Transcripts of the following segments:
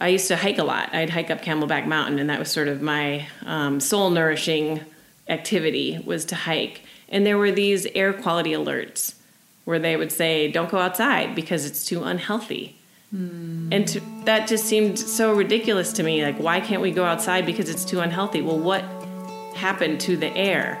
I used to hike a lot. I'd hike up Camelback Mountain, and that was sort of my um, soul nourishing activity was to hike. And there were these air quality alerts where they would say, "Don't go outside because it's too unhealthy." Mm. And to, that just seemed so ridiculous to me. Like, why can't we go outside because it's too unhealthy? Well, what happened to the air?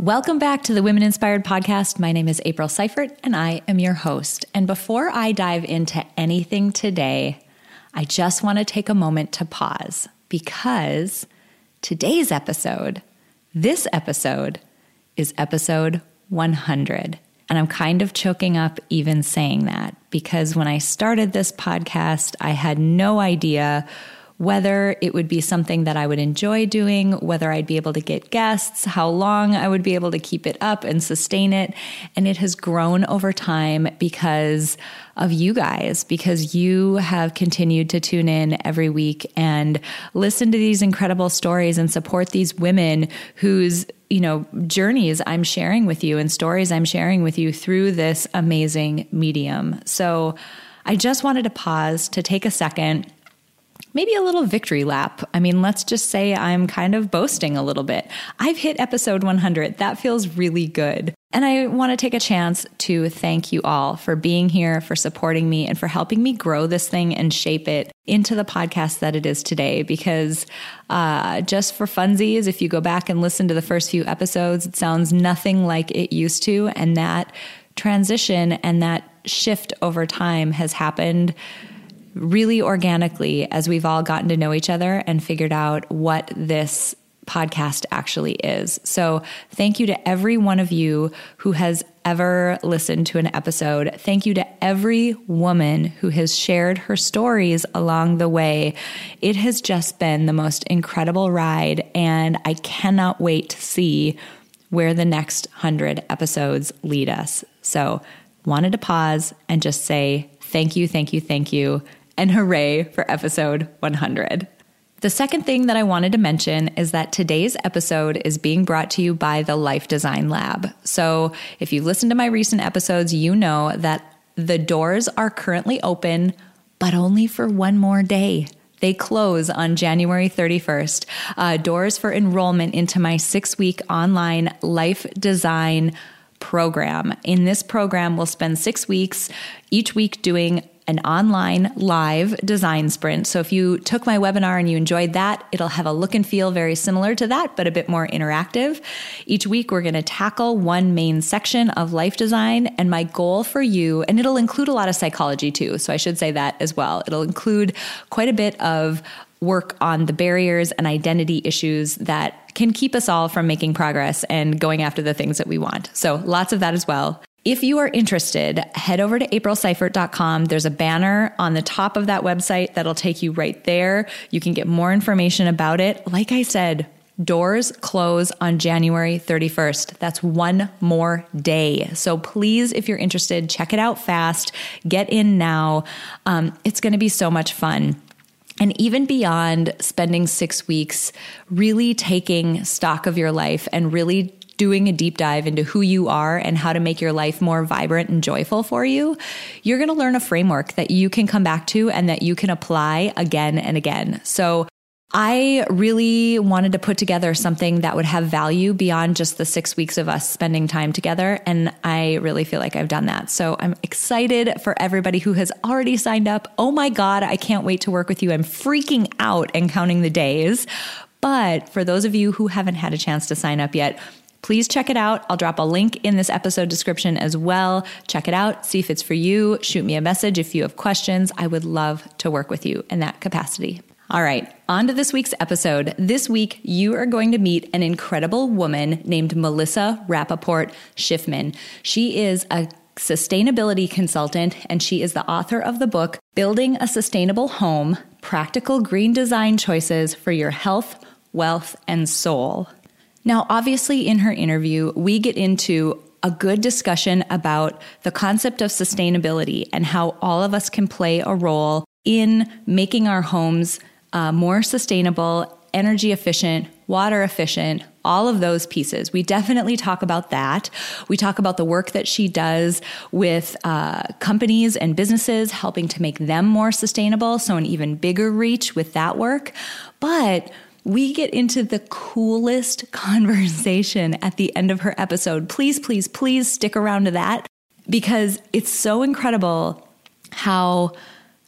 Welcome back to the Women Inspired Podcast. My name is April Seifert, and I am your host. And before I dive into anything today, I just want to take a moment to pause because today's episode, this episode, is episode 100. And I'm kind of choking up even saying that because when I started this podcast, I had no idea whether it would be something that I would enjoy doing, whether I'd be able to get guests, how long I would be able to keep it up and sustain it. And it has grown over time because of you guys, because you have continued to tune in every week and listen to these incredible stories and support these women whose you know journeys I'm sharing with you and stories I'm sharing with you through this amazing medium. So I just wanted to pause to take a second maybe a little victory lap. I mean, let's just say I'm kind of boasting a little bit. I've hit episode 100. That feels really good. And I want to take a chance to thank you all for being here, for supporting me, and for helping me grow this thing and shape it into the podcast that it is today. Because uh, just for funsies, if you go back and listen to the first few episodes, it sounds nothing like it used to. And that transition and that shift over time has happened really organically as we've all gotten to know each other and figured out what this podcast actually is. So, thank you to every one of you who has ever listened to an episode. Thank you to every woman who has shared her stories along the way. It has just been the most incredible ride, and I cannot wait to see where the next 100 episodes lead us. So, wanted to pause and just say thank you, thank you, thank you and hooray for episode 100. The second thing that I wanted to mention is that today's episode is being brought to you by the Life Design Lab. So, if you've listened to my recent episodes, you know that the doors are currently open, but only for one more day. They close on January 31st. Uh, doors for enrollment into my six week online life design program. In this program, we'll spend six weeks, each week doing an online live design sprint. So if you took my webinar and you enjoyed that, it'll have a look and feel very similar to that, but a bit more interactive. Each week, we're going to tackle one main section of life design. And my goal for you, and it'll include a lot of psychology too. So I should say that as well. It'll include quite a bit of work on the barriers and identity issues that can keep us all from making progress and going after the things that we want. So lots of that as well. If you are interested, head over to aprilseifert.com. There's a banner on the top of that website that'll take you right there. You can get more information about it. Like I said, doors close on January 31st. That's one more day. So please, if you're interested, check it out fast. Get in now. Um, it's going to be so much fun. And even beyond spending six weeks really taking stock of your life and really doing a deep dive into who you are and how to make your life more vibrant and joyful for you, you're going to learn a framework that you can come back to and that you can apply again and again. So I really wanted to put together something that would have value beyond just the six weeks of us spending time together. And I really feel like I've done that. So I'm excited for everybody who has already signed up. Oh my God, I can't wait to work with you. I'm freaking out and counting the days. But for those of you who haven't had a chance to sign up yet, Please check it out. I'll drop a link in this episode description as well. Check it out, see if it's for you. Shoot me a message if you have questions. I would love to work with you in that capacity. All right, on to this week's episode. This week, you are going to meet an incredible woman named Melissa Rappaport Schifman. She is a sustainability consultant, and she is the author of the book Building a Sustainable Home Practical Green Design Choices for Your Health, Wealth, and Soul. Now, obviously, in her interview, we get into a good discussion about the concept of sustainability and how all of us can play a role in making our homes uh, more sustainable, energy efficient, water efficient, all of those pieces. We definitely talk about that. We talk about the work that she does with uh, companies and businesses, helping to make them more sustainable. So, an even bigger reach with that work. But we get into the coolest conversation at the end of her episode. Please, please, please stick around to that because it's so incredible how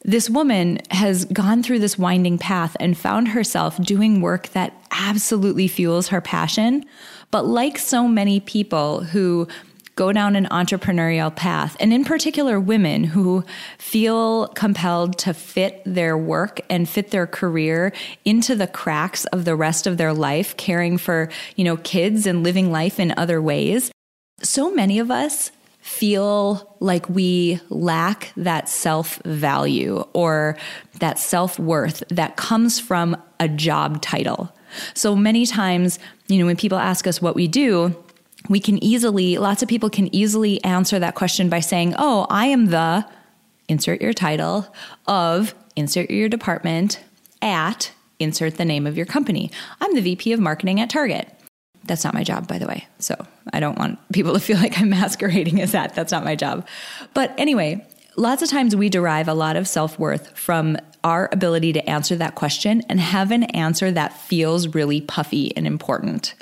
this woman has gone through this winding path and found herself doing work that absolutely fuels her passion. But like so many people who go down an entrepreneurial path, and in particular women who feel compelled to fit their work and fit their career into the cracks of the rest of their life, caring for, you know, kids and living life in other ways. So many of us feel like we lack that self value or that self worth that comes from a job title. So many times, you know, when people ask us what we do, we can easily, lots of people can easily answer that question by saying, Oh, I am the, insert your title, of, insert your department, at, insert the name of your company. I'm the VP of marketing at Target. That's not my job, by the way. So I don't want people to feel like I'm masquerading as that. That's not my job. But anyway, lots of times we derive a lot of self worth from our ability to answer that question and have an answer that feels really puffy and important.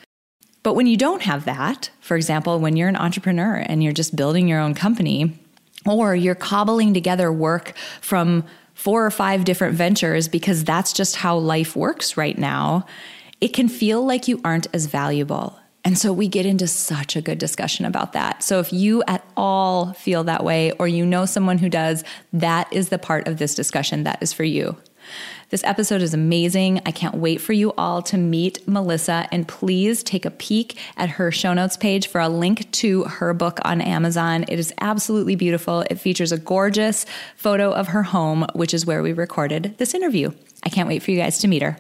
But when you don't have that, for example, when you're an entrepreneur and you're just building your own company, or you're cobbling together work from four or five different ventures because that's just how life works right now, it can feel like you aren't as valuable. And so we get into such a good discussion about that. So if you at all feel that way, or you know someone who does, that is the part of this discussion that is for you. This episode is amazing. I can't wait for you all to meet Melissa. And please take a peek at her show notes page for a link to her book on Amazon. It is absolutely beautiful. It features a gorgeous photo of her home, which is where we recorded this interview. I can't wait for you guys to meet her.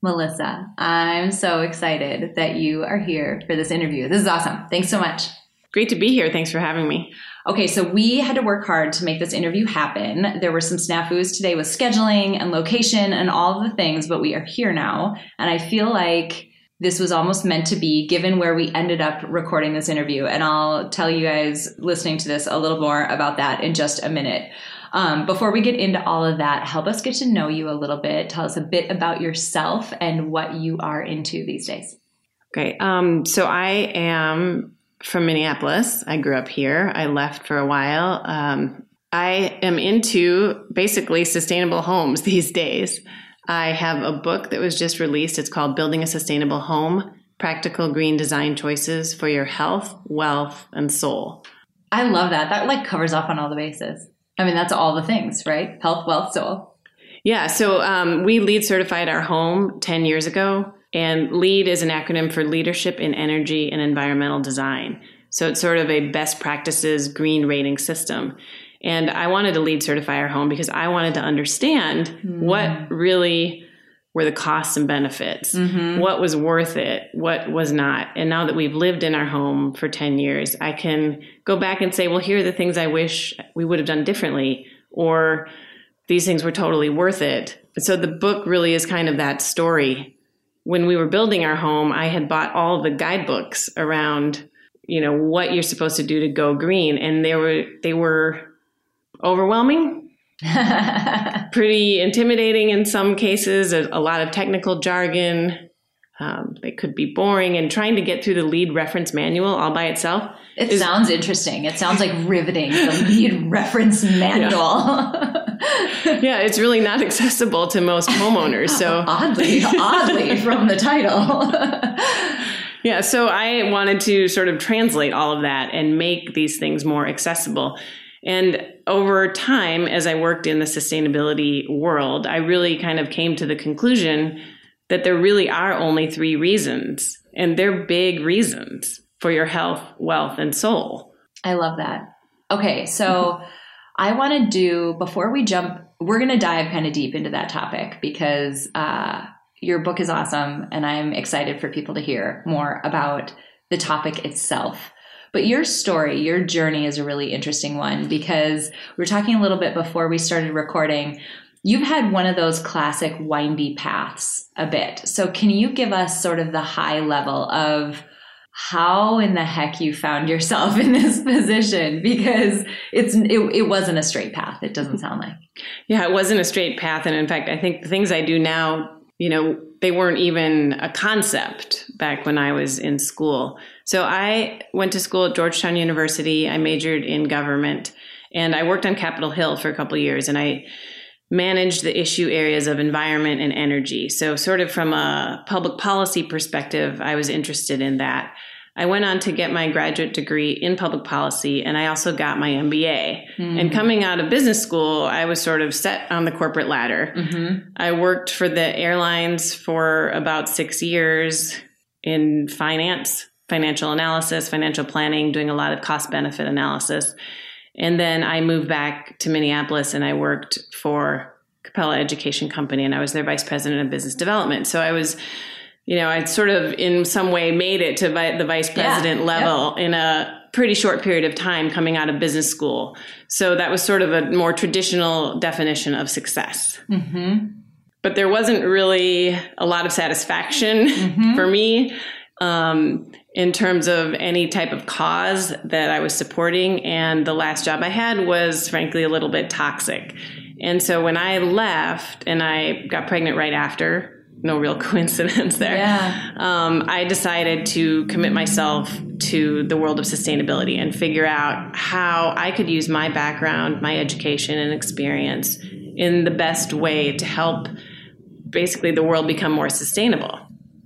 Melissa, I'm so excited that you are here for this interview. This is awesome. Thanks so much. Great to be here. Thanks for having me. Okay, so we had to work hard to make this interview happen. There were some snafus today with scheduling and location and all of the things, but we are here now. And I feel like this was almost meant to be given where we ended up recording this interview. And I'll tell you guys listening to this a little more about that in just a minute. Um, before we get into all of that, help us get to know you a little bit. Tell us a bit about yourself and what you are into these days. Okay. Um, so I am from Minneapolis. I grew up here. I left for a while. Um, I am into basically sustainable homes these days. I have a book that was just released. It's called Building a Sustainable Home Practical Green Design Choices for Your Health, Wealth, and Soul. I love that. That like covers off on all the bases. I mean, that's all the things, right? Health, wealth, soul. Yeah. So um, we LEED certified our home 10 years ago. And LEED is an acronym for Leadership in Energy and Environmental Design. So it's sort of a best practices green rating system. And I wanted to LEED certify our home because I wanted to understand mm. what really were the costs and benefits, mm-hmm. what was worth it, what was not. And now that we've lived in our home for 10 years, I can go back and say, well, here are the things I wish we would have done differently, or these things were totally worth it. So the book really is kind of that story. When we were building our home, I had bought all the guidebooks around, you know, what you're supposed to do to go green, and they were they were overwhelming pretty intimidating in some cases, a, a lot of technical jargon. Um, they could be boring, and trying to get through the LEED reference manual all by itself. It is, sounds interesting. It sounds like riveting. The LEED reference manual. Yeah. yeah, it's really not accessible to most homeowners. So oddly, oddly from the title. Yeah, so I wanted to sort of translate all of that and make these things more accessible. And over time, as I worked in the sustainability world, I really kind of came to the conclusion that there really are only three reasons, and they're big reasons for your health, wealth, and soul. I love that. Okay, so I want to do, before we jump, we're going to dive kind of deep into that topic because uh, your book is awesome, and I'm excited for people to hear more about the topic itself. But your story, your journey is a really interesting one because we are talking a little bit before we started recording. You've had one of those classic windy paths a bit. So, can you give us sort of the high level of how in the heck you found yourself in this position? Because it's it, it wasn't a straight path. It doesn't sound like. Yeah, it wasn't a straight path, and in fact, I think the things I do now, you know, they weren't even a concept back when I was in school. So I went to school at Georgetown University. I majored in government and I worked on Capitol Hill for a couple years and I managed the issue areas of environment and energy. So sort of from a public policy perspective, I was interested in that. I went on to get my graduate degree in public policy and I also got my MBA. Mm-hmm. And coming out of business school, I was sort of set on the corporate ladder. Mm-hmm. I worked for the airlines for about six years in finance, financial analysis, financial planning, doing a lot of cost benefit analysis. And then I moved back to Minneapolis and I worked for Capella Education Company and I was their vice president of business development. So I was you know, I'd sort of in some way made it to vi- the vice president yeah, level in a pretty short period of time coming out of business school. So that was sort of a more traditional definition of success. Mm-hmm. But there wasn't really a lot of satisfaction mm-hmm. for me um, in terms of any type of cause that I was supporting. And the last job I had was, frankly, a little bit toxic. And so when I left and I got pregnant right after, no real coincidence there. Yeah. Um, I decided to commit myself to the world of sustainability and figure out how I could use my background, my education, and experience in the best way to help basically the world become more sustainable.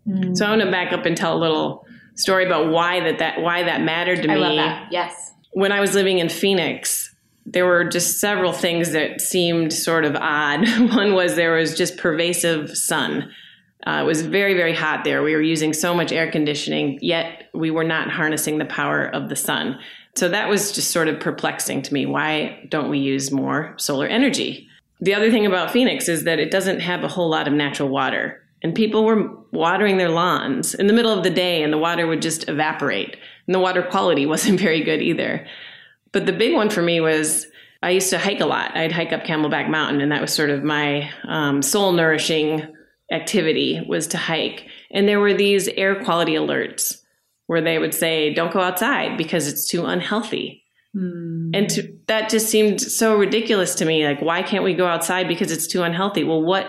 Mm. So I want to back up and tell a little story about why that, that why that mattered to I me. Love that. Yes. When I was living in Phoenix, there were just several things that seemed sort of odd. One was there was just pervasive sun uh, it was very, very hot there. We were using so much air conditioning, yet we were not harnessing the power of the sun. So that was just sort of perplexing to me. Why don't we use more solar energy? The other thing about Phoenix is that it doesn't have a whole lot of natural water. And people were watering their lawns in the middle of the day, and the water would just evaporate. And the water quality wasn't very good either. But the big one for me was I used to hike a lot. I'd hike up Camelback Mountain, and that was sort of my um, soul nourishing activity was to hike. And there were these air quality alerts where they would say, don't go outside because it's too unhealthy. Mm. And to, that just seemed so ridiculous to me. Like, why can't we go outside because it's too unhealthy? Well, what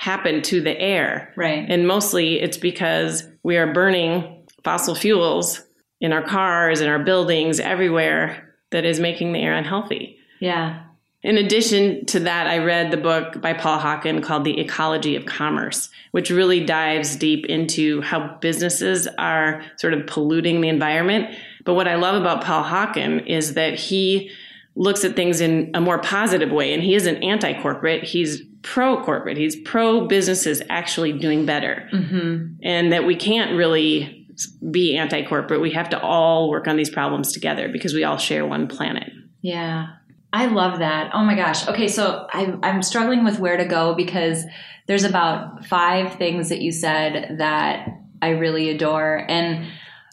happened to the air? Right. And mostly it's because we are burning fossil fuels in our cars, in our buildings, everywhere that is making the air unhealthy. Yeah. In addition to that, I read the book by Paul Hawken called The Ecology of Commerce, which really dives deep into how businesses are sort of polluting the environment. But what I love about Paul Hawken is that he looks at things in a more positive way. And he isn't anti corporate, he's pro corporate, he's pro businesses actually doing better. Mm-hmm. And that we can't really be anti corporate. We have to all work on these problems together because we all share one planet. Yeah. I love that. Oh my gosh. Okay, so I'm, I'm struggling with where to go because there's about five things that you said that I really adore. And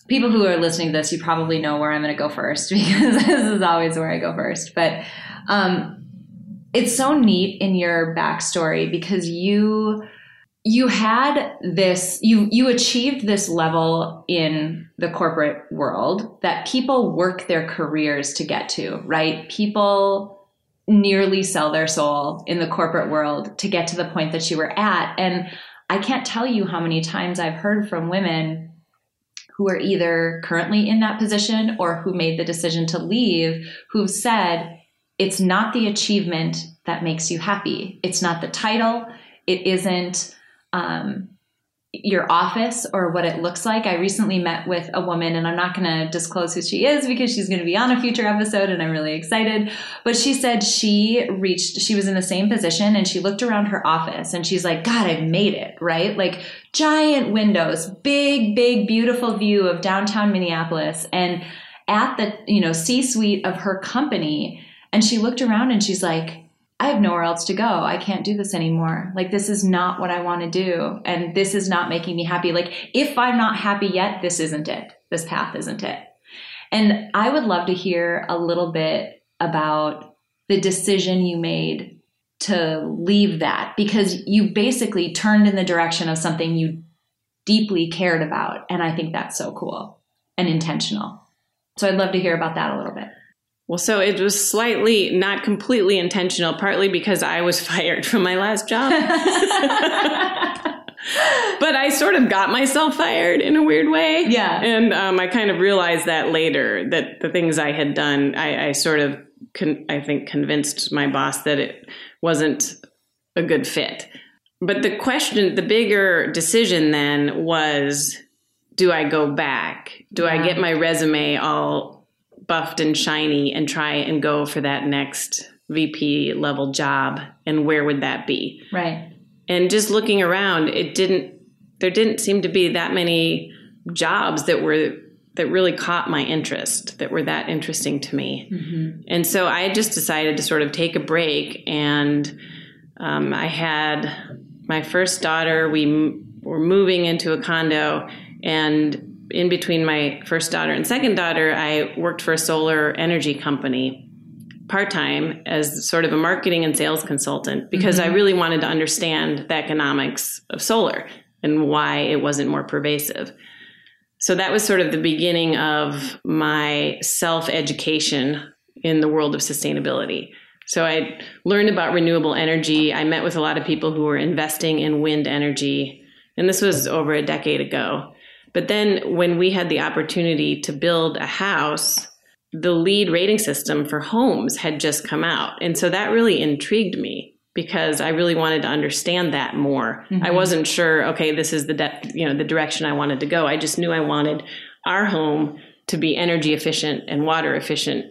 people who are listening to this, you probably know where I'm going to go first because this is always where I go first. But um, it's so neat in your backstory because you you had this you you achieved this level in the corporate world that people work their careers to get to right? People nearly sell their soul in the corporate world to get to the point that you were at. And i can't tell you how many times i've heard from women who are either currently in that position or who made the decision to leave who've said it's not the achievement that makes you happy it's not the title it isn't um, your office or what it looks like. I recently met with a woman, and I'm not going to disclose who she is because she's going to be on a future episode, and I'm really excited. But she said she reached, she was in the same position, and she looked around her office, and she's like, God, I've made it, right? Like giant windows, big, big, beautiful view of downtown Minneapolis, and at the you know C suite of her company, and she looked around and she's like I have nowhere else to go. I can't do this anymore. Like, this is not what I want to do. And this is not making me happy. Like, if I'm not happy yet, this isn't it. This path isn't it. And I would love to hear a little bit about the decision you made to leave that because you basically turned in the direction of something you deeply cared about. And I think that's so cool and intentional. So I'd love to hear about that a little bit. Well, so it was slightly not completely intentional, partly because I was fired from my last job. but I sort of got myself fired in a weird way. Yeah. And um, I kind of realized that later that the things I had done, I, I sort of, con- I think, convinced my boss that it wasn't a good fit. But the question, the bigger decision then was do I go back? Do yeah. I get my resume all buffed and shiny and try and go for that next VP level job and where would that be? Right. And just looking around, it didn't there didn't seem to be that many jobs that were that really caught my interest, that were that interesting to me. Mm-hmm. And so I just decided to sort of take a break and um, I had my first daughter. We m- were moving into a condo, and in between my first daughter and second daughter, I worked for a solar energy company part time as sort of a marketing and sales consultant because mm-hmm. I really wanted to understand the economics of solar and why it wasn't more pervasive. So that was sort of the beginning of my self education in the world of sustainability. So I learned about renewable energy. I met with a lot of people who were investing in wind energy. And this was over a decade ago. But then when we had the opportunity to build a house, the LEED rating system for homes had just come out. And so that really intrigued me because I really wanted to understand that more. Mm-hmm. I wasn't sure, okay, this is the de- you know, the direction I wanted to go. I just knew I wanted our home to be energy efficient and water efficient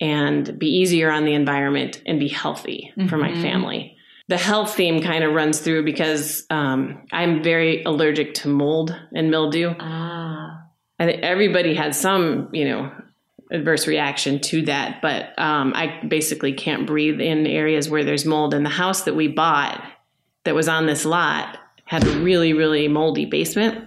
and be easier on the environment and be healthy mm-hmm. for my mm-hmm. family the health theme kind of runs through because um, I'm very allergic to mold and mildew. Ah. I think everybody had some, you know, adverse reaction to that, but um, I basically can't breathe in areas where there's mold. And the house that we bought that was on this lot had a really, really moldy basement,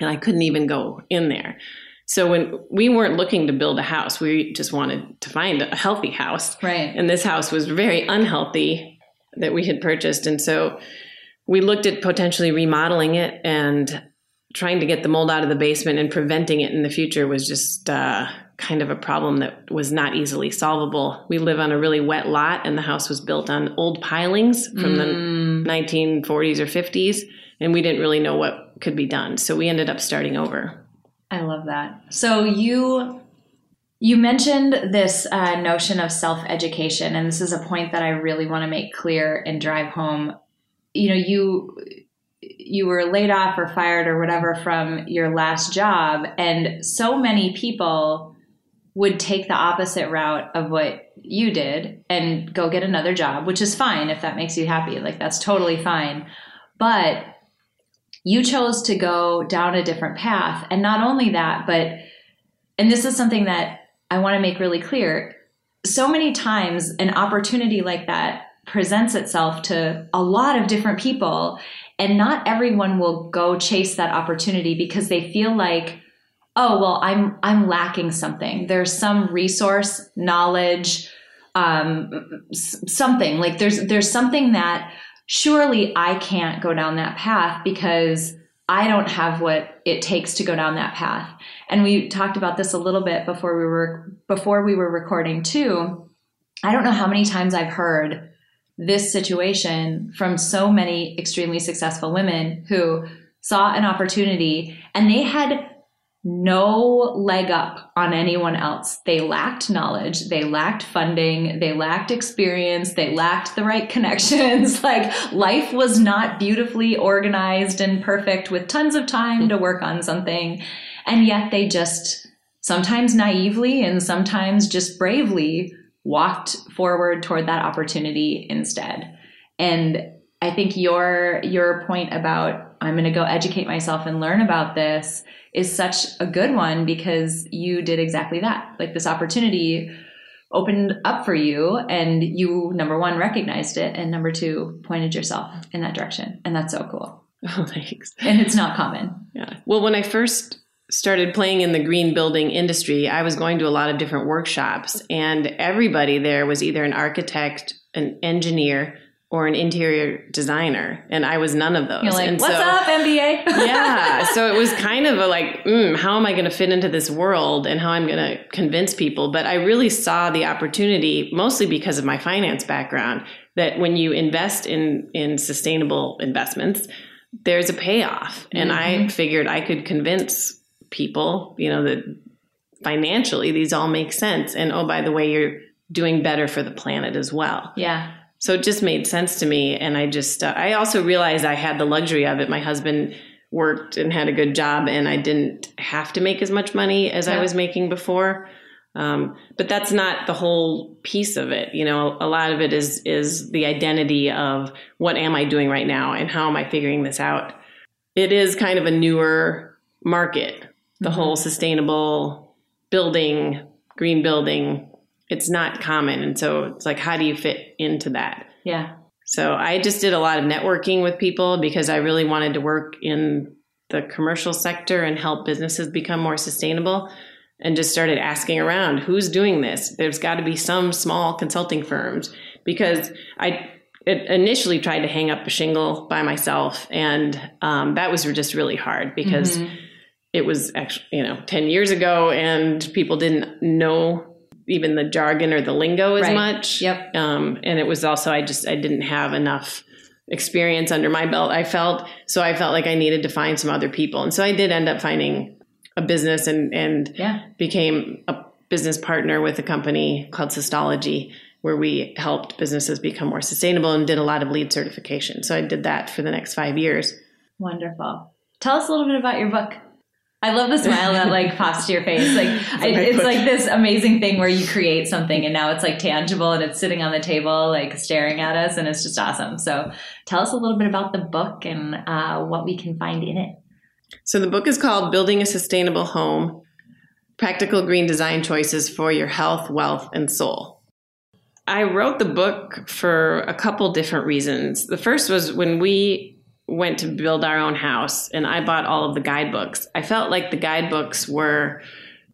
and I couldn't even go in there. So when we weren't looking to build a house, we just wanted to find a healthy house. Right. And this house was very unhealthy that we had purchased. And so we looked at potentially remodeling it and trying to get the mold out of the basement and preventing it in the future was just uh, kind of a problem that was not easily solvable. We live on a really wet lot, and the house was built on old pilings from mm. the 1940s or 50s, and we didn't really know what could be done. So we ended up starting over. I love that. So you you mentioned this uh, notion of self education, and this is a point that I really want to make clear and drive home. You know, you you were laid off or fired or whatever from your last job, and so many people would take the opposite route of what you did and go get another job, which is fine if that makes you happy. Like that's totally fine. But you chose to go down a different path, and not only that, but and this is something that I want to make really clear so many times an opportunity like that presents itself to a lot of different people and not everyone will go chase that opportunity because they feel like oh well i'm i'm lacking something. There's some resource knowledge um, something. Like there's there's something that surely i can't go down that path because i don't have what it takes to go down that path. And we talked about this a little bit before we were before we were recording too. I don't know how many times i've heard this situation from so many extremely successful women who saw an opportunity and they had no leg up on anyone else. They lacked knowledge, they lacked funding, they lacked experience, they lacked the right connections. like life was not beautifully organized and perfect with tons of time to work on something. And yet they just sometimes naively and sometimes just bravely walked forward toward that opportunity instead. And I think your your point about I'm going to go educate myself and learn about this is such a good one because you did exactly that. Like this opportunity opened up for you and you number one recognized it and number two pointed yourself in that direction. And that's so cool. Oh thanks. And it's not common. Yeah. Well when i first started playing in the green building industry i was going to a lot of different workshops and everybody there was either an architect an engineer or an interior designer, and I was none of those. You're like, and what's so, up, MBA? yeah, so it was kind of a like, mm, how am I going to fit into this world, and how I'm going to convince people? But I really saw the opportunity, mostly because of my finance background, that when you invest in in sustainable investments, there's a payoff, and mm-hmm. I figured I could convince people, you know, that financially these all make sense, and oh, by the way, you're doing better for the planet as well. Yeah. So it just made sense to me. And I just, uh, I also realized I had the luxury of it. My husband worked and had a good job, and I didn't have to make as much money as yeah. I was making before. Um, but that's not the whole piece of it. You know, a lot of it is is the identity of what am I doing right now and how am I figuring this out. It is kind of a newer market. The mm-hmm. whole sustainable building, green building, it's not common. And so it's like, how do you fit into that? Yeah. So I just did a lot of networking with people because I really wanted to work in the commercial sector and help businesses become more sustainable and just started asking around who's doing this there's got to be some small consulting firms because i initially tried to hang up a shingle by myself and um, that was just really hard because mm-hmm. it was actually you know 10 years ago and people didn't know even the jargon or the lingo as right. much. Yep. Um, and it was also I just I didn't have enough experience under my belt. I felt so I felt like I needed to find some other people, and so I did end up finding a business and and yeah. became a business partner with a company called Sustology where we helped businesses become more sustainable and did a lot of LEED certification. So I did that for the next five years. Wonderful. Tell us a little bit about your book. I love the smile that like pops to your face. Like I, it's like this amazing thing where you create something and now it's like tangible and it's sitting on the table, like staring at us, and it's just awesome. So tell us a little bit about the book and uh, what we can find in it. So the book is called Building a Sustainable Home: Practical Green Design Choices for Your Health, Wealth, and Soul. I wrote the book for a couple different reasons. The first was when we went to build our own house and I bought all of the guidebooks. I felt like the guidebooks were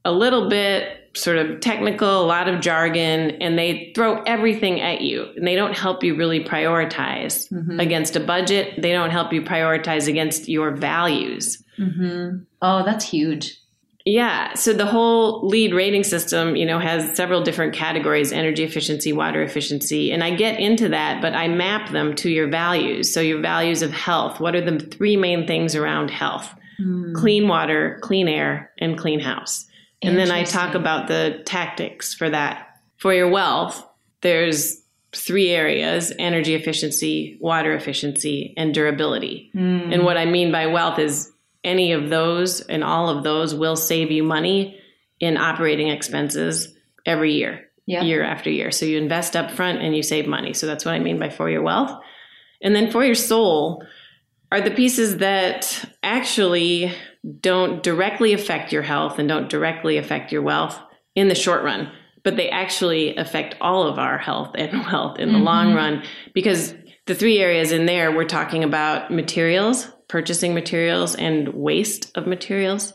a little bit sort of technical, a lot of jargon, and they throw everything at you. And they don't help you really prioritize mm-hmm. against a budget. They don't help you prioritize against your values. Mm-hmm. Oh, that's huge. Yeah. So the whole LEED rating system, you know, has several different categories energy efficiency, water efficiency. And I get into that, but I map them to your values. So your values of health. What are the three main things around health? Mm. Clean water, clean air, and clean house. And then I talk about the tactics for that. For your wealth, there's three areas energy efficiency, water efficiency, and durability. Mm. And what I mean by wealth is any of those and all of those will save you money in operating expenses every year, yeah. year after year. So you invest up front and you save money. So that's what I mean by for your wealth. And then for your soul are the pieces that actually don't directly affect your health and don't directly affect your wealth in the short run, but they actually affect all of our health and wealth in the mm-hmm. long run because the three areas in there we're talking about materials purchasing materials and waste of materials,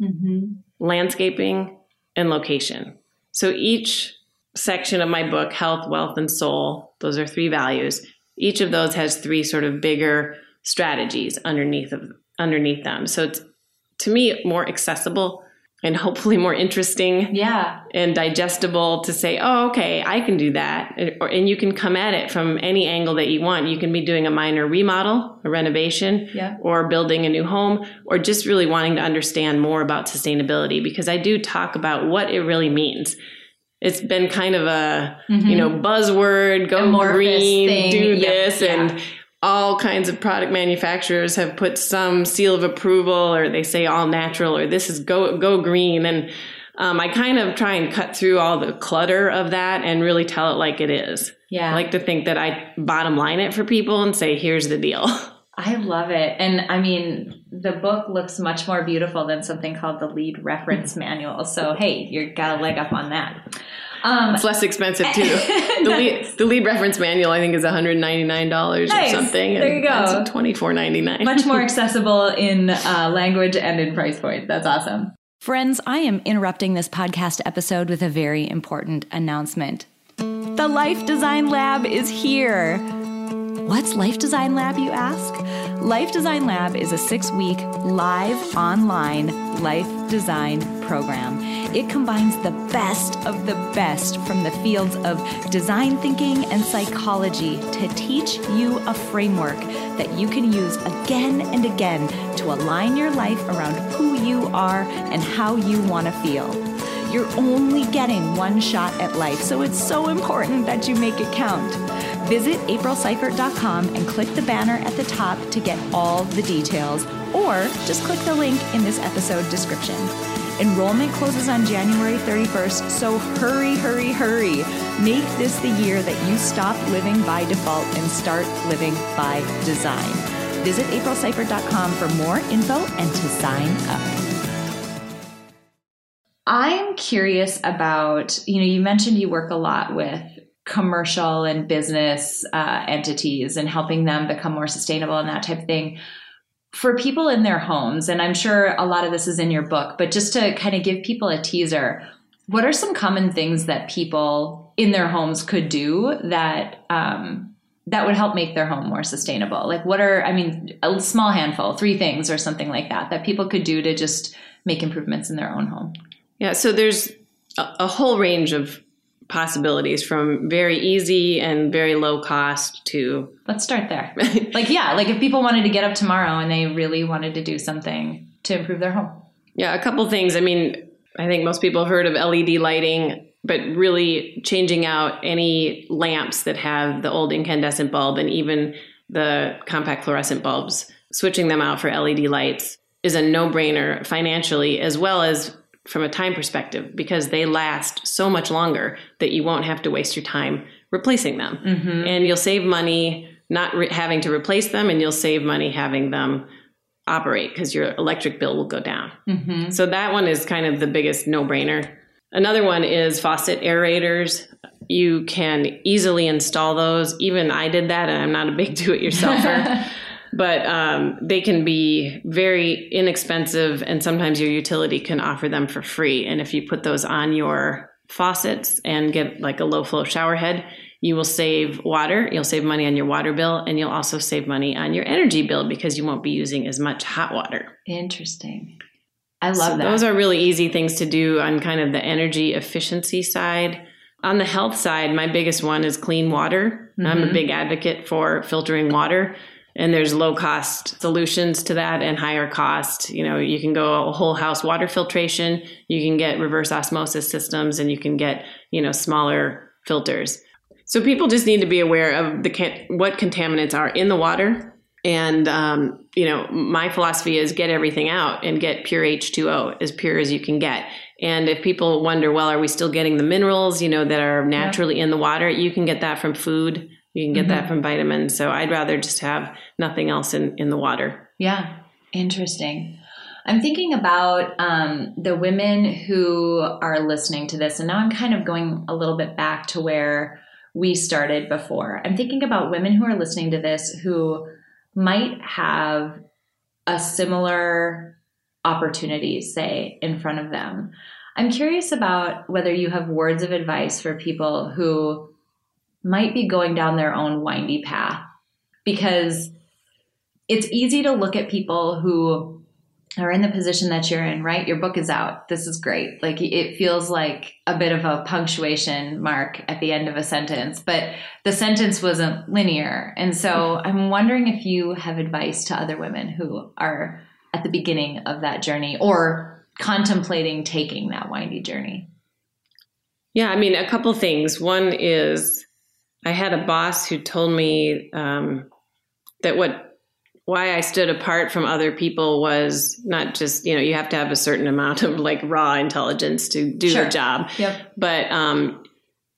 mm-hmm. landscaping, and location. So each section of my book, Health, Wealth, and Soul, those are three values. Each of those has three sort of bigger strategies underneath of underneath them. So it's to me more accessible and hopefully more interesting Yeah. and digestible to say, oh, okay, I can do that. And, or, and you can come at it from any angle that you want. You can be doing a minor remodel, a renovation, Yeah. or building a new home, or just really wanting to understand more about sustainability because I do talk about what it really means. It's been kind of a, you know, buzzword, go Mm-hmm. Amorphous green, thing. do Yep, this, yeah. and all kinds of product manufacturers have put some seal of approval or they say all natural or this is go go green and um, I kind of try and cut through all the clutter of that and really tell it like it is. Yeah. I like to think that I bottom line it for people and say, here's the deal. I love it. And I mean, the book looks much more beautiful than something called the LEED reference manual. So, hey, you got a leg up on that. Um, It's less expensive too. The, LEED, the LEED reference manual I think is $199 Nice. or something. There you go. It's $24.99. much more accessible in uh, language and in price point. That's awesome. Friends, I am interrupting this podcast episode with a very important announcement. The Life Design Lab is here. What's Life Design Lab, you ask? Life Design Lab is a six week live online life design program. It combines the best of the best from the fields of design thinking and psychology to teach you a framework that you can use again and again to align your life around who you are and how you want to feel. You're only getting one shot at life, so it's so important that you make it count. Visit aprilseifert.com and click the banner at the top to get all the details, or just click the link in this episode description. Enrollment closes on January 31st, so hurry, hurry, hurry. Make this the year that you stop living by default and start living by design. Visit aprilseifert.com for more info and to sign up. I'm curious about, you know, you mentioned you work a lot with commercial and business uh, entities and helping them become more sustainable and that type of thing. For people in their homes, and I'm sure a lot of this is in your book, but just to kind of give people a teaser, what are some common things that people in their homes could do that um, that would help make their home more sustainable? Like, what are, I mean, a small handful, three things or something like that, that people could do to just make improvements in their own home? Yeah, so there's a, a whole range of possibilities from very easy and very low cost to Let's start there. like, yeah, like if people wanted to get up tomorrow and they really wanted to do something to improve their home. Yeah, a couple things. I mean, I think most people have heard of LED lighting, but really changing out any lamps that have the old incandescent bulb and even the compact fluorescent bulbs, switching them out for LED lights is a no brainer financially as well as from a time perspective because they last so much longer that you won't have to waste your time replacing them. Mm-hmm. And you'll save money not re- having to replace them, and you'll save money having them operate because your electric bill will go down. Mm-hmm. So that one is kind of the biggest no brainer. Another one is faucet aerators. You can easily install those. Even I did that, and I'm not a big do it yourselfer. but um, they can be very inexpensive, and sometimes your utility can offer them for free. And if you put those on your faucets and get like a low flow shower head, you will save water, you'll save money on your water bill, and you'll also save money on your energy bill because you won't be using as much hot water. Interesting. I love So that. Those are really easy things to do on kind of the energy efficiency side. On the health side, my biggest one is clean water. I'm a big advocate for filtering water. And there's low cost solutions to that and higher cost. You know, you can go a whole house water filtration, you can get reverse osmosis systems, and you can get, you know, smaller filters. So people just need to be aware of the what contaminants are in the water. And um, you know, my philosophy is get everything out and get pure H2O as pure as you can get. And if people wonder, well, are we still getting the minerals, you know, that are naturally in the water? You can get that from food. You can get that from vitamins. So I'd rather just have nothing else in, in the water. Yeah, interesting. I'm thinking about um, the women who are listening to this, and now I'm kind of going a little bit back to where we started before. I'm thinking about women who are listening to this who might have a similar opportunity, say, in front of them. I'm curious about whether you have words of advice for people who might be going down their own windy path because it's easy to look at people who are in the position that you're in, right? Your book is out. This is great. Like it feels like a bit of a punctuation mark at the end of a sentence, but the sentence wasn't linear. And so I'm wondering if you have advice to other women who are at the beginning of that journey or contemplating taking that windy journey. Yeah, I mean, a couple things. One is I had a boss who told me um, that what why I stood apart from other people was not just, you know, you have to have a certain amount of like raw intelligence to do sure. the job. Yep. But um,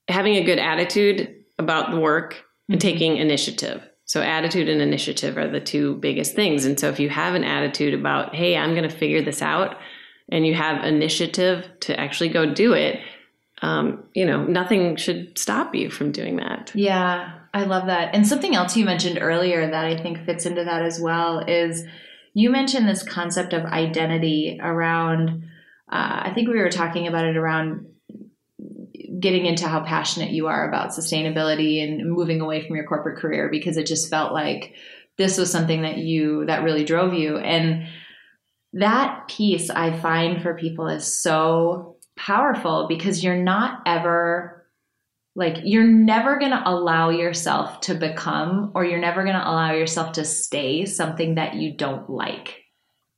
having a good attitude about the work and mm-hmm. taking initiative. So attitude and initiative are the two biggest things. And so if you have an attitude about, hey, I'm going to figure this out, and you have initiative to actually go do it, um, you know, nothing should stop you from doing that. Yeah, I love that. And something else you mentioned earlier that I think fits into that as well is you mentioned this concept of identity around, uh, I think we were talking about it around getting into how passionate you are about sustainability and moving away from your corporate career because it just felt like this was something that you, that really drove you. And that piece I find for people is so powerful because you're not ever like you're never going to allow yourself to become or you're never going to allow yourself to stay something that you don't like.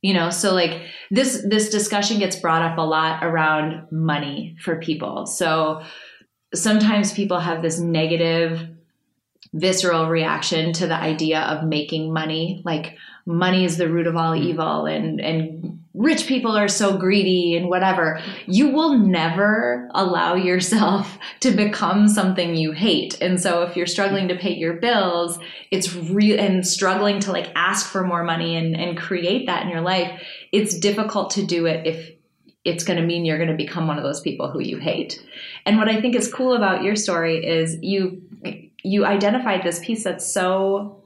You know so like this this discussion gets brought up a lot around money for people. So sometimes people have this negative visceral reaction to the idea of making money like money is the root of all mm-hmm. evil and and rich people are so greedy and whatever, you will never allow yourself to become something you hate. And so if you're struggling to pay your bills, it's real and struggling to like ask for more money and, and create that in your life, it's difficult to do it if it's going to mean you're going to become one of those people who you hate. And what I think is cool about your story is you you identified this piece that's so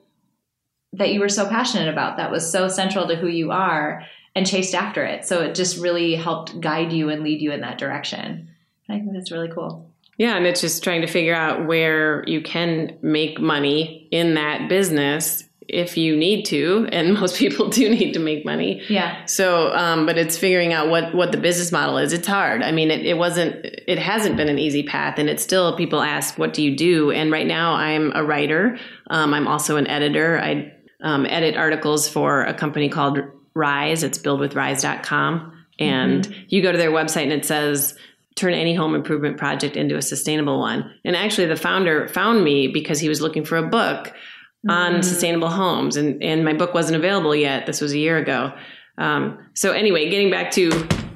that you were so passionate about that was so central to who you are and chased after it. So it just really helped guide you and lead you in that direction. I think that's really cool. Yeah, and it's just trying to figure out where you can make money in that business if you need to, and most people do need to make money. Yeah. So, um, but it's figuring out what what the business model is. It's hard. I mean, it, it wasn't, it hasn't been an easy path, and it's still people ask, "What do you do?" And right now, I'm a writer. Um, I'm also an editor. I um, edit articles for a company called Rise. It's buildwithrise.com. And mm-hmm. you go to their website and it says, turn any home improvement project into a sustainable one. And actually, the founder found me because he was looking for a book mm-hmm. on sustainable homes. And, and my book wasn't available yet. This was a year ago. Um, so, anyway, getting back to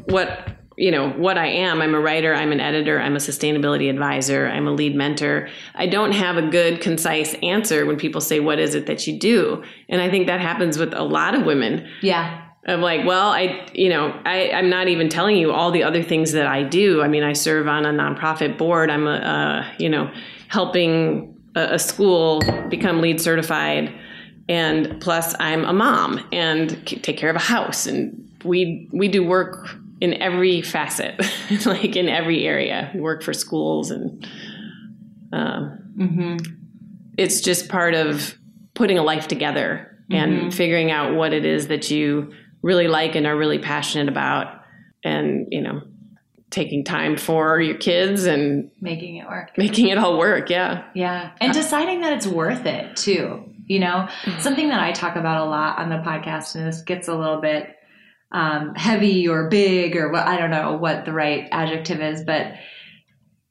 what you know what I am. I'm a writer, I'm an editor, I'm a sustainability advisor, I'm a LEED mentor. I don't have a good concise answer when people say what is it that you do? And I think that happens with a lot of women. Yeah. Of like, well, I, you know, I, I'm not even telling you all the other things that I do. I mean, I serve on a nonprofit board. I'm a, uh, you know, helping a, a school become LEED certified, and plus I'm a mom and take care of a house, and we we do work in every facet, like in every area. We work for schools, and um, mm-hmm. it's just part of putting a life together and mm-hmm. figuring out what it is that you really like and are really passionate about, and you know, taking time for your kids and making it work, making it all work. Yeah, yeah, and deciding that it's worth it too. You know, mm-hmm. something that I talk about a lot on the podcast, and this gets a little bit um, heavy or big or what I don't know what the right adjective is, but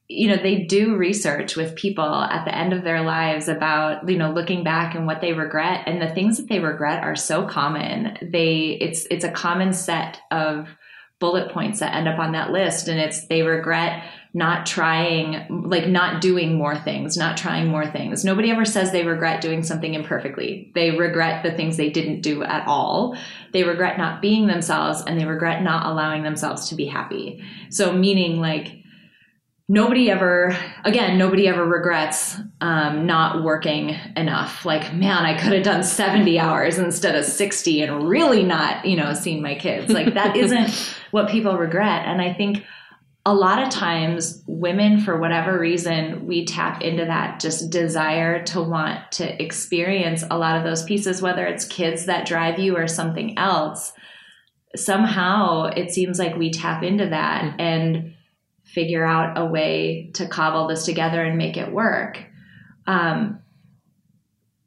you know they do research with people at the end of their lives about you know looking back and what they regret and the things that they regret are so common they it's it's a common set of bullet points that end up on that list and it's they regret not trying like not doing more things not trying more things. Nobody ever says they regret doing something imperfectly. They regret the things they didn't do at all. They regret not being themselves and they regret not allowing themselves to be happy. So meaning like nobody ever again nobody ever regrets um, not working enough. Like man i could have done 70 hours instead of 60 and really not you know seen my kids. Like that isn't what people regret and i think a lot of times women for whatever reason we tap into that just desire to want to experience a lot of those pieces whether it's kids that drive you or something else somehow it seems like we tap into that mm-hmm. and figure out a way to cobble this together and make it work. Um,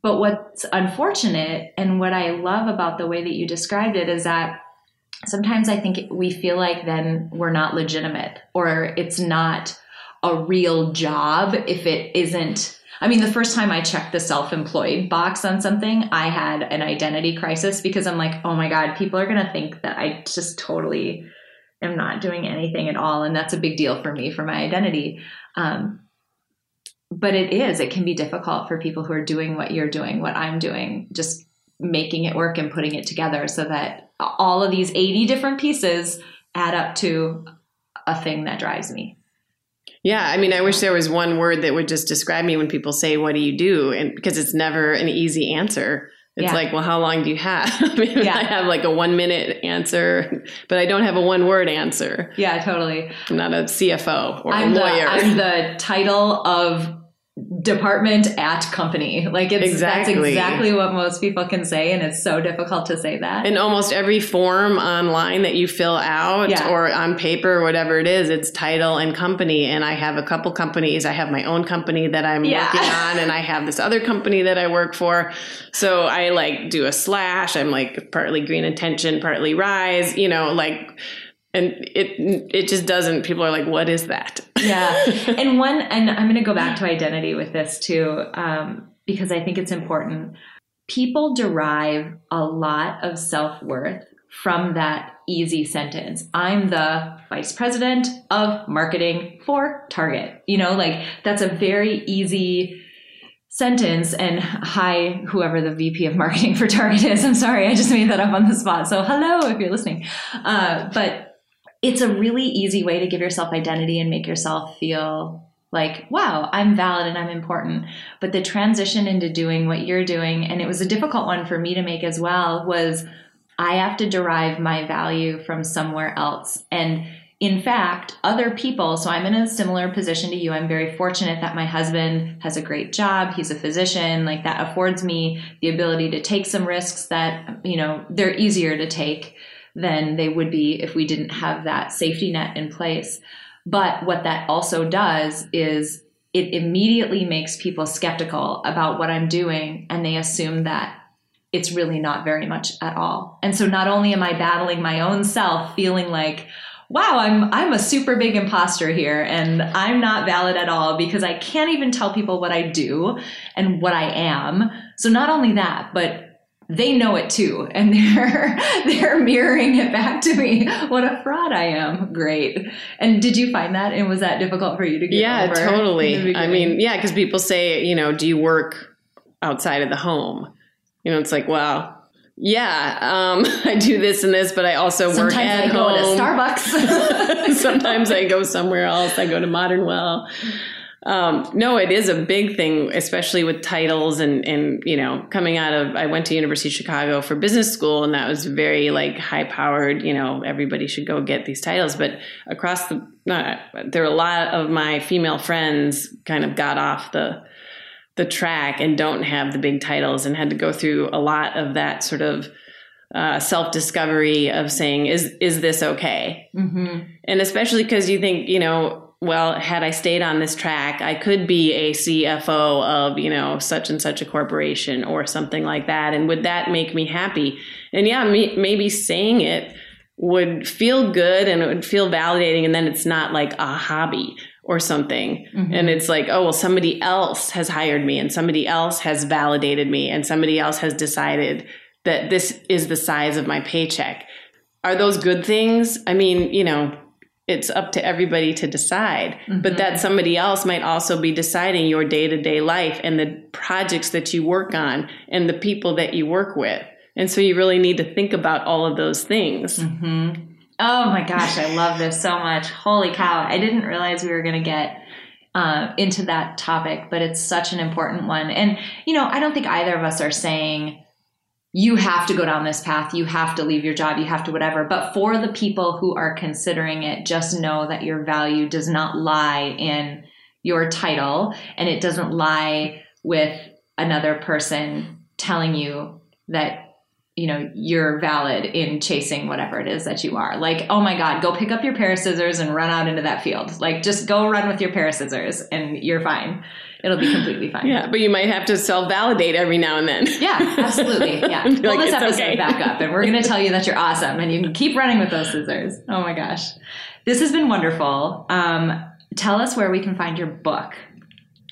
but what's unfortunate and what I love about the way that you described it is that sometimes I think we feel like then we're not legitimate or it's not a real job if it isn't. I mean, the first time I checked the self employed box on something, I had an identity crisis because I'm like, oh my God, people are going to think that I just totally am not doing anything at all. And that's a big deal for me for my identity. Um, but it is, it can be difficult for people who are doing what you're doing, what I'm doing, just making it work and putting it together so that all of these 80 different pieces add up to a thing that drives me. Yeah, I mean, I wish there was one word that would just describe me when people say, "What do you do?" and because it's never an easy answer. It's yeah. like, well, how long do you have? I, mean, yeah. I have like a one minute answer, but I don't have a one word answer. Yeah, totally. I'm not a CFO or I'm a lawyer. The, I'm the title of department at company. Like it's exactly. that's exactly what most people can say and it's so difficult to say that. In almost every form online that you fill out yeah. or on paper or whatever it is, it's title and company and I have a couple companies. I have my own company that I'm yeah. working on and I have this other company that I work for. So I like do a slash. I'm like partly green intention, partly rise, you know, like and it it just doesn't people are like what is that? Yeah. And one and i'm going to go back to identity with this too um, because i think it's important. People derive a lot of self-worth from that easy sentence. I'm the vice president of marketing for target. You know like that's a very easy sentence and hi whoever the vp of marketing for target is. I'm sorry i just made that up on the spot. So hello if you're listening. Uh, but it's a really easy way to give yourself identity and make yourself feel like, wow, I'm valid and I'm important. But the transition into doing what you're doing, and it was a difficult one for me to make as well, was I have to derive my value from somewhere else. And in fact, other people, so I'm in a similar position to you. I'm very fortunate that my husband has a great job. He's a physician. Like that affords me the ability to take some risks that, you know, they're easier to take than they would be if we didn't have that safety net in place. But what that also does is it immediately makes people skeptical about what I'm doing and they assume that it's really not very much at all. And so not only am I battling my own self feeling like wow, I'm I'm a super big imposter here and I'm not valid at all because I can't even tell people what I do and what I am. So not only that, but they know it too and they're they're mirroring it back to me what a fraud i am great and did you find that and was that difficult for you to get yeah totally i mean yeah because people say you know do you work outside of the home you know it's like well yeah, um, I do this and this, but I also Sometimes work at I home. go to Starbucks. Sometimes I go somewhere else. I go to Modern Well. Um, no, it is a big thing, especially with titles and, and, you know, coming out of, I went to University of Chicago for business school and that was very like high powered, you know, everybody should go get these titles. But across the, uh, there are a lot of my female friends kind of got off the, the track and don't have the big titles and had to go through a lot of that sort of, uh, self discovery of saying, is, is this okay? Mm-hmm. And especially because you think, you know, well, had I stayed on this track, I could be a CFO of, you know, such and such a corporation or something like that. And would that make me happy? And yeah, me, maybe saying it would feel good and it would feel validating. And then it's not like a hobby or something. Mm-hmm. And it's like, oh, well, somebody else has hired me and somebody else has validated me and somebody else has decided that this is the size of my paycheck. Are those good things? I mean, you know, it's up to everybody to decide. Mm-hmm. But that somebody else might also be deciding your day to day life and the projects that you work on and the people that you work with. And so you really need to think about all of those things. Mm-hmm. Oh my gosh, I love this so much. Holy cow. I didn't realize we were going to get uh, into that topic, but it's such an important one. And, you know, I don't think either of us are saying, you have to go down this path, you have to leave your job, you have to whatever. But for the people who are considering it, just know that your value does not lie in your title and it doesn't lie with another person telling you that you know you're valid in chasing whatever it is that you are. Like oh my god go pick up your pair of scissors and run out into that field. Like just go run with your pair of scissors and you're fine it'll be completely fine. Yeah but you might have to self-validate every now and then. Yeah absolutely. Yeah. Pull like, this episode okay. back up and we're going to tell you that you're awesome and you can keep running with those scissors. Oh my gosh. This has been wonderful. Um, tell us where we can find your book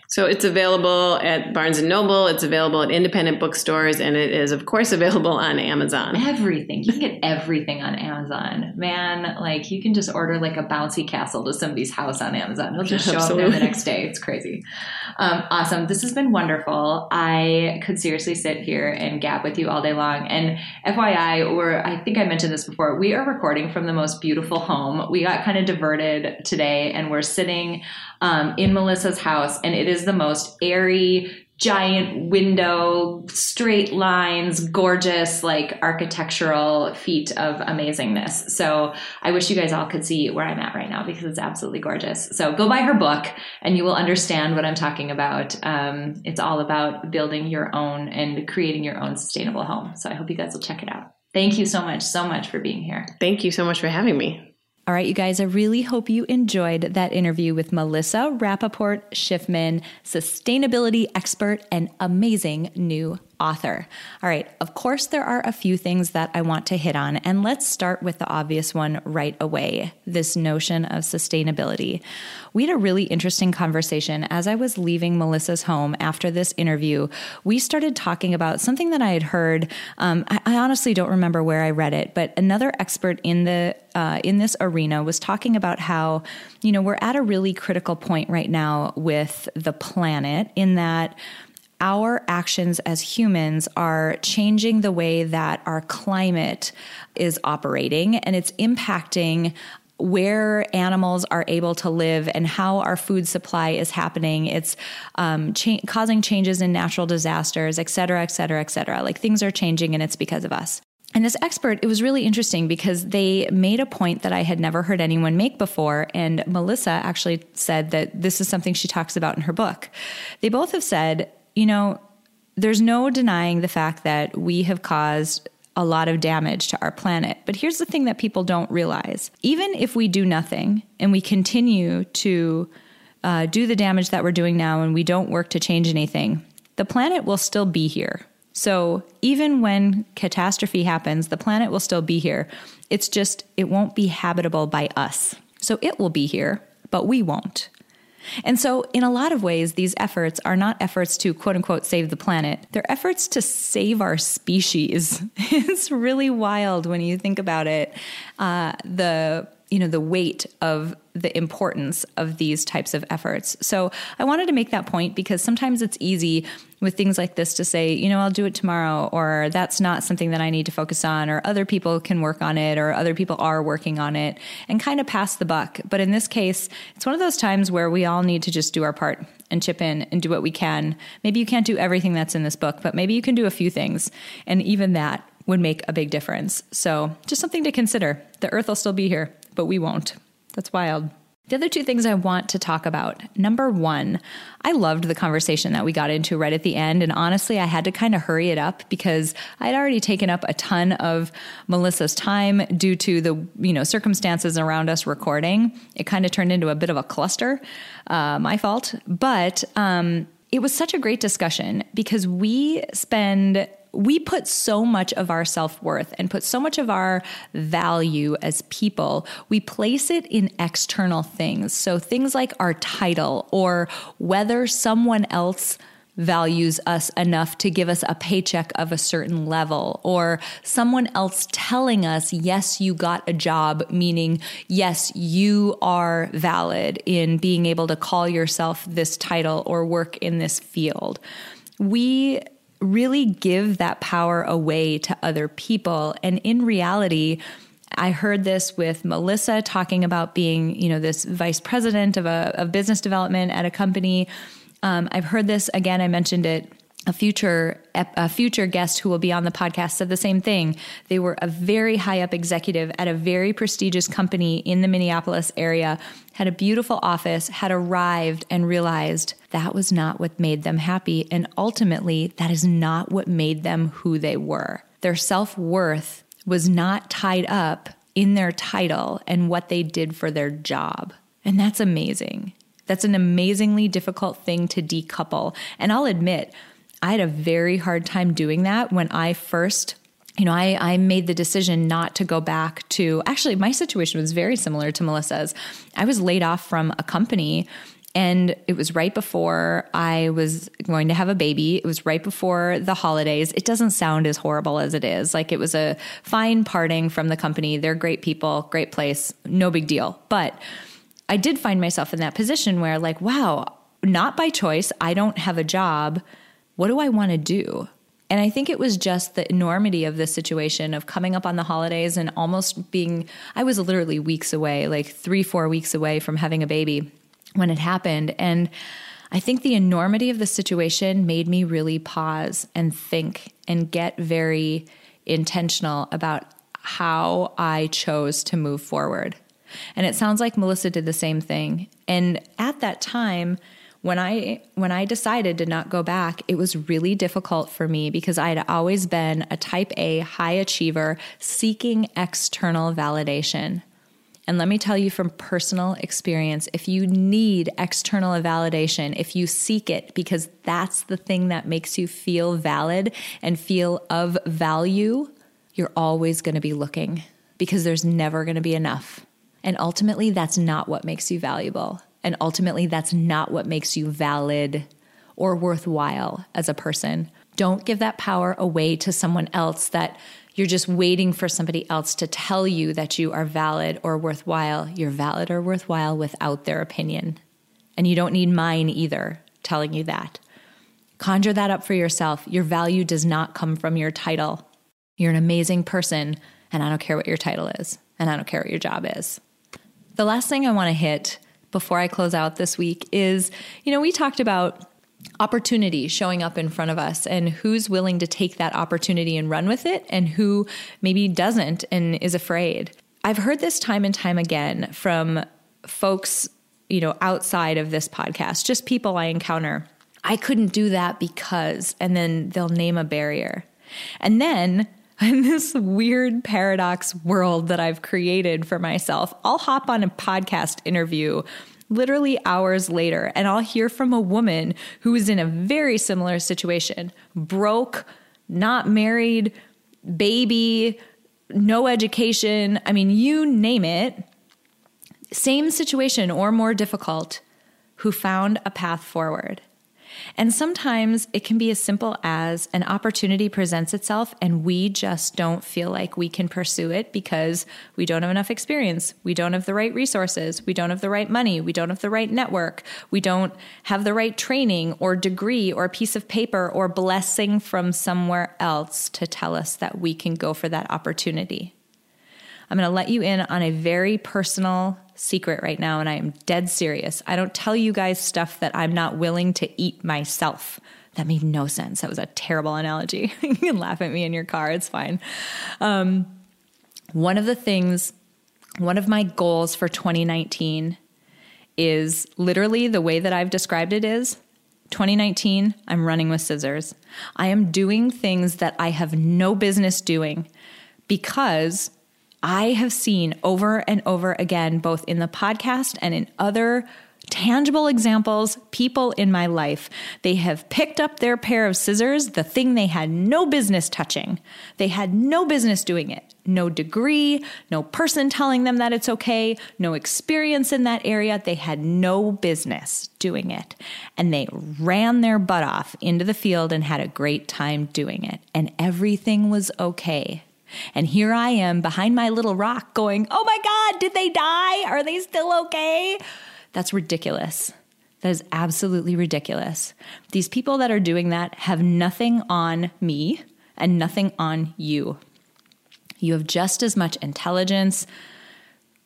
so it's available at Barnes and Noble. It's available at independent bookstores, and it is, of course, available on Amazon. Everything you can get everything on Amazon, man. Like you can just order like a bouncy castle to somebody's house on Amazon. It'll just show Absolutely. up there the next day. It's crazy. Um, awesome. This has been wonderful. I could seriously sit here and gab with you all day long. And FYI, or I think I mentioned this before, we are recording from the most beautiful home. We got kind of diverted today, and we're sitting um, in Melissa's house, and it is the most airy, giant window, straight lines, gorgeous, like architectural feat of amazingness. So I wish you guys all could see where I'm at right now because it's absolutely gorgeous. So go buy her book and you will understand what I'm talking about. Um, it's all about building your own and creating your own sustainable home. So I hope you guys will check it out. Thank you so much, so much for being here. Thank you so much for having me. All right, you guys, I really hope you enjoyed that interview with Melissa Rappaport Schifman, sustainability expert and amazing new author. All right, of course, there are a few things that I want to hit on, and let's start with the obvious one right away this notion of sustainability. We had a really interesting conversation as I was leaving Melissa's home after this interview. We started talking about something that I had heard. Um, I, I, honestly don't remember where I read it, but another expert in the uh, in this arena was talking about how you know we're at a really critical point right now with the planet in that our actions as humans are changing the way that our climate is operating and it's impacting where animals are able to live and how our food supply is happening. It's um, cha- causing changes in natural disasters, et cetera, et cetera, et cetera. Like things are changing and it's because of us. And this expert, it was really interesting because they made a point that I had never heard anyone make before. And Melissa actually said that this is something she talks about in her book. They both have said you know, there's no denying the fact that we have caused a lot of damage to our planet. But here's the thing that people don't realize even if we do nothing and we continue to uh, do the damage that we're doing now and we don't work to change anything, the planet will still be here. So even when catastrophe happens, the planet will still be here. It's just, it won't be habitable by us. So it will be here, but we won't. And so, in a lot of ways, these efforts are not efforts to quote unquote save the planet, they're efforts to save our species. it's really wild when you think about it. Uh, the you know the weight of the importance of these types of efforts. So I wanted to make that point because sometimes it's easy with things like this to say, you know, I'll do it tomorrow, or that's not something that I need to focus on, or other people can work on it, or other people are working on it, and kind of pass the buck. But in this case, it's one of those times where we all need to just do our part and chip in and do what we can. Maybe you can't do everything that's in this book, but maybe you can do a few things. And even that would make a big difference. So just something to consider. The earth will still be here but we won't. That's wild. The other two things I want to talk about. Number one, I loved the conversation that we got into right at the end. And honestly, I had to kind of hurry it up because I'd already taken up a ton of Melissa's time due to the, you know, circumstances around us recording. It kind of turned into a bit of a cluster. Uh, my fault. But, um, it was such a great discussion because we spend we put so much of our self worth and put so much of our value as people, we place it in external things. So things like our title or whether someone else values us enough to give us a paycheck of a certain level, or someone else telling us, yes, you got a job, meaning, yes, you are valid in being able to call yourself this title or work in this field. We really give that power away to other people. And in reality, I heard this with Melissa talking about being, you know, this vice president of a of business development at a company. Um, I've heard this again. I mentioned it a future a future guest who will be on the podcast said the same thing. They were a very high up executive at a very prestigious company in the Minneapolis area, had a beautiful office, had arrived and realized that was not what made them happy and ultimately that is not what made them who they were. Their self worth was not tied up in their title and what they did for their job. And that's amazing. That's an amazingly difficult thing to decouple. And I'll admit, I had a very hard time doing that when I first you know, I, I made the decision not to go back to actually, my situation was very similar to Melissa's. I was laid off from a company and it was right before I was going to have a baby. It was right before the holidays. It doesn't sound as horrible as it is. Like it was a fine parting from the company. They're great people, great place, no big deal. But I did find myself in that position where, like, wow, not by choice, I don't have a job. What do I want to do? And I think it was just the enormity of the situation of coming up on the holidays and almost being, I was literally weeks away, like three, four weeks away from having a baby when it happened. And I think the enormity of the situation made me really pause and think and get very intentional about how I chose to move forward. And it sounds like Melissa did the same thing. And at that time, when I when I decided to not go back, it was really difficult for me because I had always been a type A high achiever seeking external validation. And let me tell you from personal experience if you need external validation, if you seek it because that's the thing that makes you feel valid and feel of value, you're always going to be looking because there's never going to be enough. And ultimately, that's not what makes you valuable. And ultimately, that's not what makes you valid or worthwhile as a person. Don't give that power away to someone else that you're just waiting for somebody else to tell you that you are valid or worthwhile. You're valid or worthwhile without their opinion. And you don't need mine either telling you that. Conjure that up for yourself. Your value does not come from your title. You're an amazing person, and I don't care what your title is, and I don't care what your job is. The last thing I want to hit before I close out this week is you know, we talked about opportunity showing up in front of us and who's willing to take that opportunity and run with it and who maybe doesn't and is afraid. I've heard this time and time again from folks, you know, outside of this podcast, just people I encounter. I couldn't do that because, and then they'll name a barrier. And then in this weird paradox world that I've created for myself, I'll hop on a podcast interview literally hours later and I'll hear from a woman who is in a very similar situation broke, not married, baby, no education. I mean, you name it. Same situation or more difficult, who found a path forward. And sometimes it can be as simple as an opportunity presents itself and we just don't feel like we can pursue it because we don't have enough experience. We don't have the right resources. We don't have the right money. We don't have the right network. We don't have the right training or degree or a piece of paper or blessing from somewhere else to tell us that we can go for that opportunity. I'm going to let you in on a very personal secret right now, and I am dead serious. I don't tell you guys stuff that I'm not willing to eat myself. That made no sense. That was a terrible analogy. you can laugh at me in your car, it's fine. Um, one of the things, one of my goals for 2019 is literally the way that I've described it is 2019, I'm running with scissors. I am doing things that I have no business doing because I have seen over and over again, both in the podcast and in other tangible examples, people in my life. They have picked up their pair of scissors, the thing they had no business touching. They had no business doing it. No degree, no person telling them that it's okay, no experience in that area. They had no business doing it. And they ran their butt off into the field and had a great time doing it. And everything was okay. And here I am behind my little rock going, oh my God, did they die? Are they still okay? That's ridiculous. That is absolutely ridiculous. These people that are doing that have nothing on me and nothing on you. You have just as much intelligence,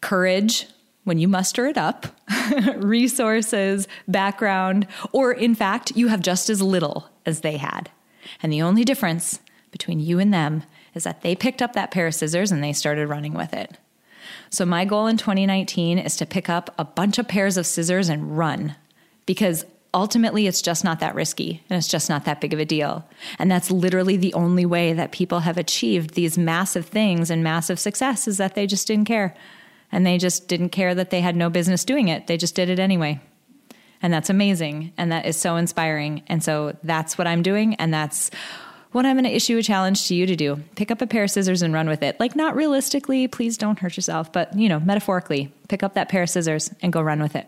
courage when you muster it up, resources, background, or in fact, you have just as little as they had. And the only difference between you and them is that they picked up that pair of scissors and they started running with it. So, my goal in 2019 is to pick up a bunch of pairs of scissors and run because ultimately it's just not that risky and it's just not that big of a deal. And that's literally the only way that people have achieved these massive things and massive success is that they just didn't care. And they just didn't care that they had no business doing it. They just did it anyway. And that's amazing. And that is so inspiring. And so that's what I'm doing. And that's what I'm going to issue a challenge to you to do. Pick up a pair of scissors and run with it. Like, not realistically, please don't hurt yourself, but, you know, metaphorically, pick up that pair of scissors and go run with it.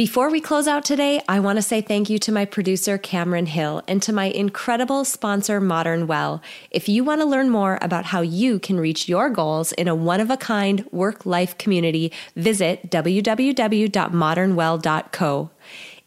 Before we close out today, I want to say thank you to my producer, Cameron Hill, and to my incredible sponsor, Modern Well. If you want to learn more about how you can reach your goals in a one of a kind work life community, visit www.modernwell.co.